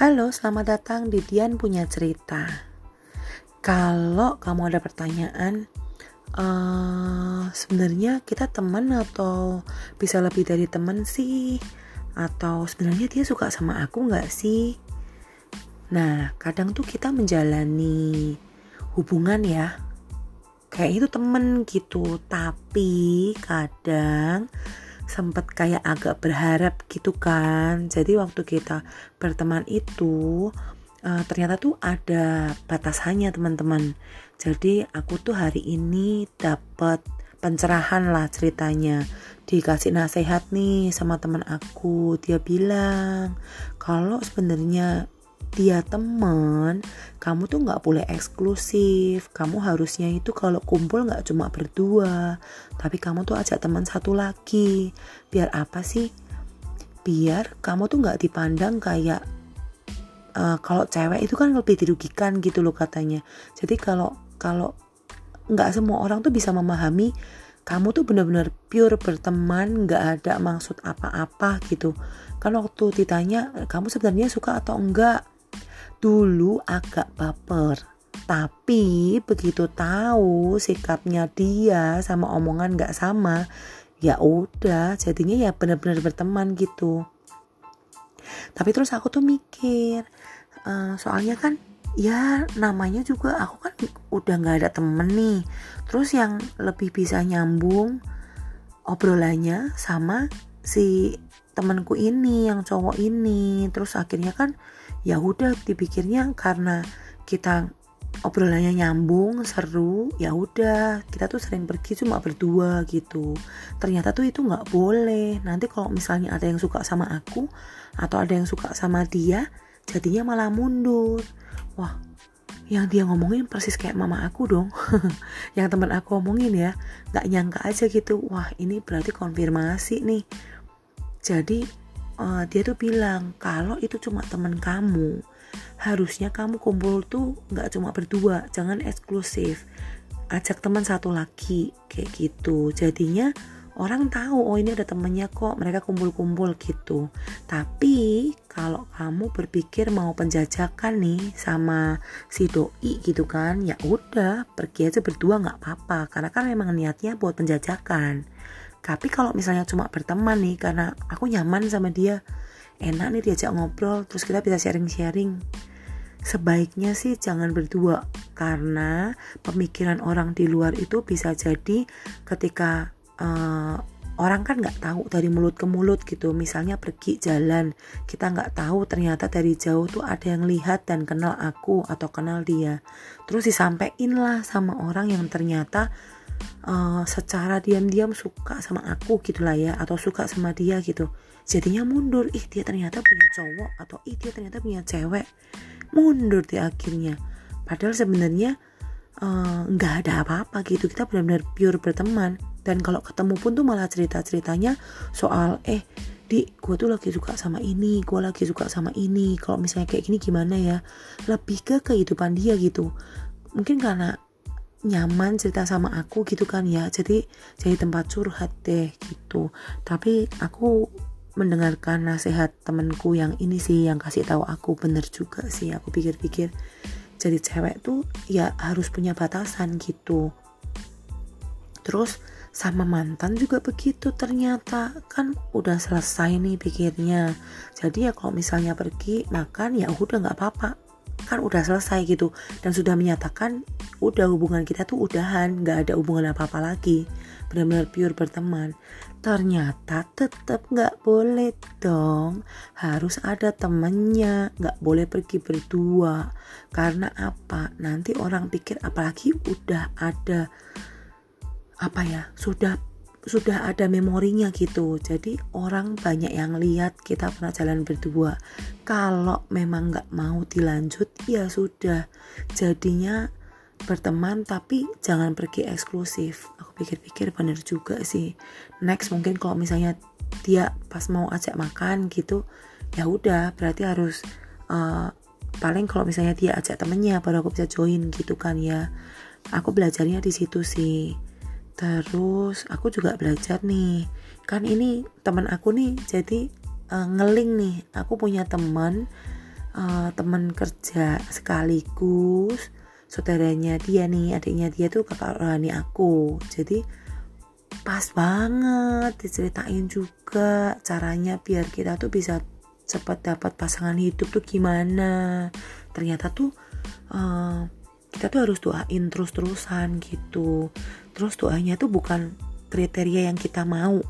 Halo, selamat datang di Dian Punya Cerita. Kalau kamu ada pertanyaan, uh, sebenarnya kita teman atau bisa lebih dari teman sih? Atau sebenarnya dia suka sama aku nggak sih? Nah, kadang tuh kita menjalani hubungan ya, kayak itu temen gitu, tapi kadang sempet kayak agak berharap gitu kan. Jadi waktu kita berteman itu uh, ternyata tuh ada batasannya teman-teman. Jadi aku tuh hari ini dapat pencerahan lah ceritanya. Dikasih nasihat nih sama teman aku. Dia bilang kalau sebenarnya dia temen kamu tuh nggak boleh eksklusif. Kamu harusnya itu kalau kumpul nggak cuma berdua. Tapi kamu tuh ajak teman satu lagi. Biar apa sih? Biar kamu tuh nggak dipandang kayak uh, kalau cewek itu kan lebih dirugikan gitu loh katanya. Jadi kalau kalau nggak semua orang tuh bisa memahami kamu tuh benar-benar pure berteman nggak ada maksud apa-apa gitu. Kan waktu ditanya kamu sebenarnya suka atau enggak Dulu agak baper, tapi begitu tahu sikapnya dia sama omongan gak sama, ya udah jadinya ya benar-benar berteman gitu. Tapi terus aku tuh mikir, uh, soalnya kan ya namanya juga aku kan udah nggak ada temen nih. Terus yang lebih bisa nyambung obrolannya sama si temanku ini yang cowok ini. Terus akhirnya kan ya udah dipikirnya karena kita obrolannya nyambung seru ya udah kita tuh sering pergi cuma berdua gitu. Ternyata tuh itu nggak boleh. Nanti kalau misalnya ada yang suka sama aku atau ada yang suka sama dia jadinya malah mundur. Wah yang dia ngomongin persis kayak mama aku dong. Yang teman aku ngomongin ya nggak nyangka aja gitu. Wah ini berarti konfirmasi nih. Jadi uh, dia tuh bilang kalau itu cuma temen kamu harusnya kamu kumpul tuh nggak cuma berdua jangan eksklusif. Ajak teman satu lagi kayak gitu. Jadinya orang tahu oh ini ada temennya kok mereka kumpul-kumpul gitu. Tapi kalau kamu berpikir mau penjajakan nih sama si doi gitu kan ya udah pergi aja berdua nggak apa-apa. Karena kan memang niatnya buat penjajakan. Tapi kalau misalnya cuma berteman nih karena aku nyaman sama dia enak nih diajak ngobrol terus kita bisa sharing-sharing. Sebaiknya sih jangan berdua karena pemikiran orang di luar itu bisa jadi ketika uh, orang kan nggak tahu dari mulut ke mulut gitu. Misalnya pergi jalan kita nggak tahu ternyata dari jauh tuh ada yang lihat dan kenal aku atau kenal dia. Terus disampaikan lah sama orang yang ternyata uh, secara diam-diam suka sama aku gitulah ya atau suka sama dia gitu. Jadinya mundur. Ih dia ternyata punya cowok atau ih dia ternyata punya cewek. Mundur di akhirnya. Padahal sebenarnya eh, nggak uh, ada apa-apa gitu. Kita benar-benar pure berteman dan kalau ketemu pun tuh malah cerita-ceritanya soal eh di gue tuh lagi suka sama ini gue lagi suka sama ini. Kalau misalnya kayak gini gimana ya? Lebih ke kehidupan dia gitu. Mungkin karena nyaman cerita sama aku gitu kan ya. Jadi jadi tempat curhat deh gitu. Tapi aku mendengarkan nasihat temenku yang ini sih yang kasih tahu aku. Bener juga sih aku pikir-pikir jadi cewek tuh ya harus punya batasan gitu. Terus sama mantan juga begitu ternyata. Kan udah selesai nih pikirnya. Jadi ya kalau misalnya pergi makan ya udah nggak apa-apa. Kan udah selesai gitu. Dan sudah menyatakan udah hubungan kita tuh udahan nggak ada hubungan apa apa lagi. Benar-benar pure berteman. Ternyata tetap nggak boleh dong. Harus ada temennya. Nggak boleh pergi berdua. Karena apa? Nanti orang pikir apalagi udah ada apa ya sudah sudah ada memorinya gitu. Jadi orang banyak yang lihat kita pernah jalan berdua. Kalau memang nggak mau dilanjut ya sudah. Jadinya berteman tapi jangan pergi eksklusif. Aku pikir-pikir bener juga sih. Next mungkin kalau misalnya dia pas mau ajak makan gitu ya udah berarti harus uh, paling kalau misalnya dia ajak temennya baru aku bisa join gitu kan ya. Aku belajarnya di situ sih terus aku juga belajar nih. Kan ini teman aku nih jadi uh, ngeling nih. Aku punya teman uh, teman kerja sekaligus saudaranya dia nih. Adiknya dia tuh kakak rohani aku. Jadi pas banget diceritain juga caranya biar kita tuh bisa cepat dapat pasangan hidup tuh gimana. Ternyata tuh uh, kita tuh harus doain terus-terusan gitu terus doanya tuh bukan kriteria yang kita mau.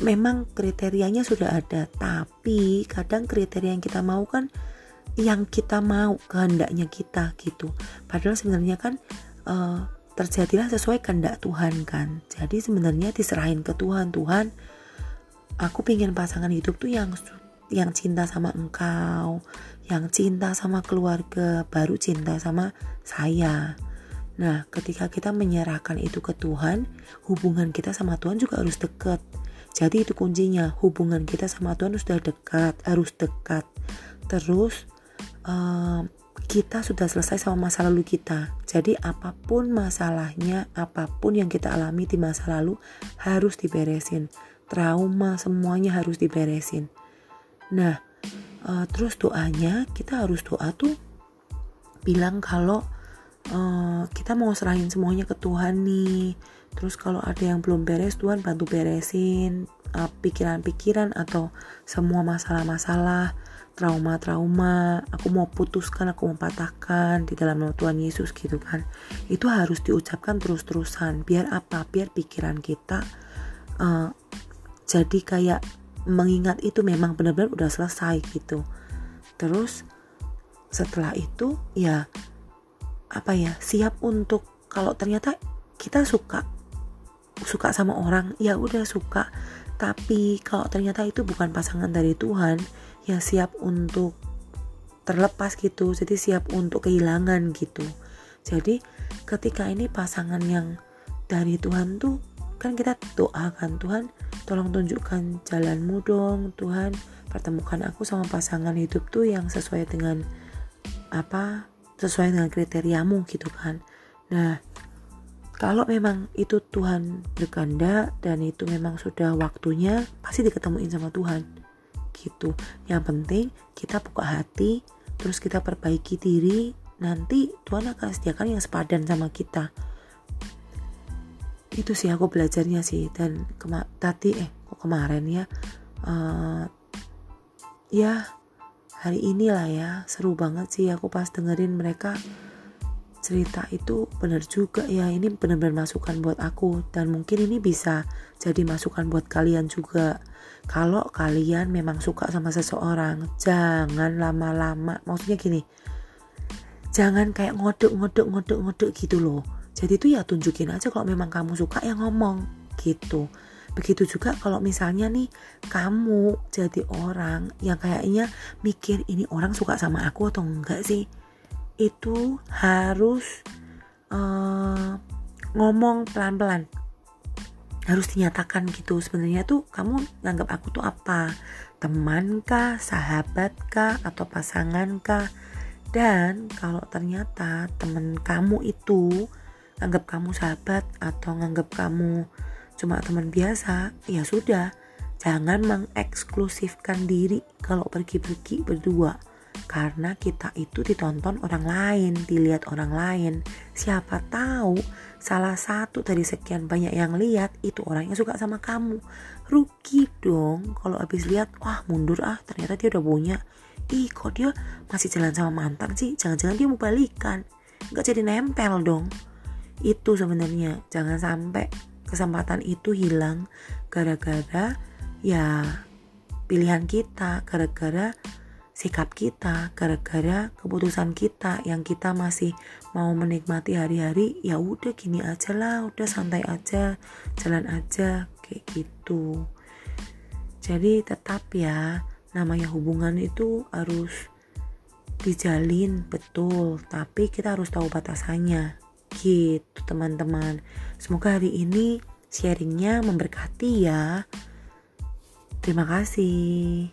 Memang kriterianya sudah ada tapi kadang kriteria yang kita mau kan yang kita mau kehendaknya kita gitu. Padahal sebenarnya kan uh, terjadilah sesuai kehendak Tuhan kan. Jadi sebenarnya diserahin ke Tuhan Tuhan aku pingin pasangan hidup tuh yang yang cinta sama engkau yang cinta sama keluarga baru cinta sama saya Nah, ketika kita menyerahkan itu ke Tuhan, hubungan kita sama Tuhan juga harus dekat. Jadi itu kuncinya, hubungan kita sama Tuhan sudah dekat, harus dekat. Terus uh, kita sudah selesai sama masa lalu kita. Jadi apa pun masalahnya, apa pun yang kita alami di masa lalu harus diberesin. Trauma semuanya harus diberesin. Nah, uh, terus doanya kita harus doa tuh bilang kalau uh, kita mau serahin semuanya ke Tuhan nih. Terus kalau ada yang belum beres Tuhan bantu beresin eh, pikiran-pikiran atau semua masalah-masalah trauma-trauma. Aku mau putuskan aku mau patahkan di dalam nama Tuhan Yesus gitu kan. Itu harus diucapkan terus-terusan biar apa? Biar pikiran kita uh, jadi kayak mengingat itu memang benar-benar udah selesai gitu. Terus setelah itu ya apa ya siap untuk kalau ternyata kita suka suka sama orang ya udah suka. Tapi kalau ternyata itu bukan pasangan dari Tuhan ya siap untuk terlepas gitu. Jadi siap untuk kehilangan gitu. Jadi ketika ini pasangan yang dari Tuhan tuh kan kita doakan Tuhan tolong tunjukkan jalanmu dong Tuhan. Pertemukan aku sama pasangan hidup tuh yang sesuai dengan apa sesuai dengan kriteriamu gitu kan. Nah kalau memang itu Tuhan berkehendak dan itu memang sudah waktunya pasti diketemuin sama Tuhan gitu. Yang penting kita buka hati terus kita perbaiki diri nanti Tuhan akan sediakan yang sepadan sama kita. Itu sih aku belajarnya sih. Dan kema tadi eh kok kemarin ya? Uh, ya hari inilah ya seru banget sih aku pas dengerin mereka cerita itu. Benar juga ya ini benar-benar masukan buat aku. Dan mungkin ini bisa jadi masukan buat kalian juga. Kalau kalian memang suka sama seseorang jangan lama-lama. Maksudnya gini jangan kayak ngodok ngodok ngodok ngodok gitu loh. Jadi itu ya tunjukin aja kalau memang kamu suka ya ngomong gitu Begitu juga kalau misalnya nih kamu jadi orang yang kayaknya mikir ini orang suka sama aku atau enggak sih. Itu harus uh, ngomong pelan-pelan. Harus dinyatakan gitu. Sebenarnya tuh kamu nganggap aku tuh apa? Teman kah, sahabat kah, atau pasangan kah? Dan kalau ternyata temen kamu itu nganggap kamu sahabat atau nganggap kamu cuma teman biasa, ya sudah, jangan mengeksklusifkan diri kalau pergi-pergi berdua. Karena kita itu ditonton orang lain, dilihat orang lain. Siapa tahu salah satu dari sekian banyak yang lihat itu orang yang suka sama kamu. Rugi dong kalau habis lihat, wah mundur ah ternyata dia udah punya. Ih kok dia masih jalan sama mantan sih, jangan-jangan dia mau balikan. Gak jadi nempel dong. Itu sebenarnya jangan sampai kesempatan itu hilang gara-gara ya pilihan kita, gara-gara sikap kita, gara-gara keputusan kita yang kita masih mau menikmati hari-hari, ya udah gini aja lah, udah santai aja, jalan aja kayak gitu. Jadi tetap ya, namanya hubungan itu harus dijalin betul, tapi kita harus tahu batasannya gitu teman-teman. Semoga hari ini sharingnya memberkati ya. Terima kasih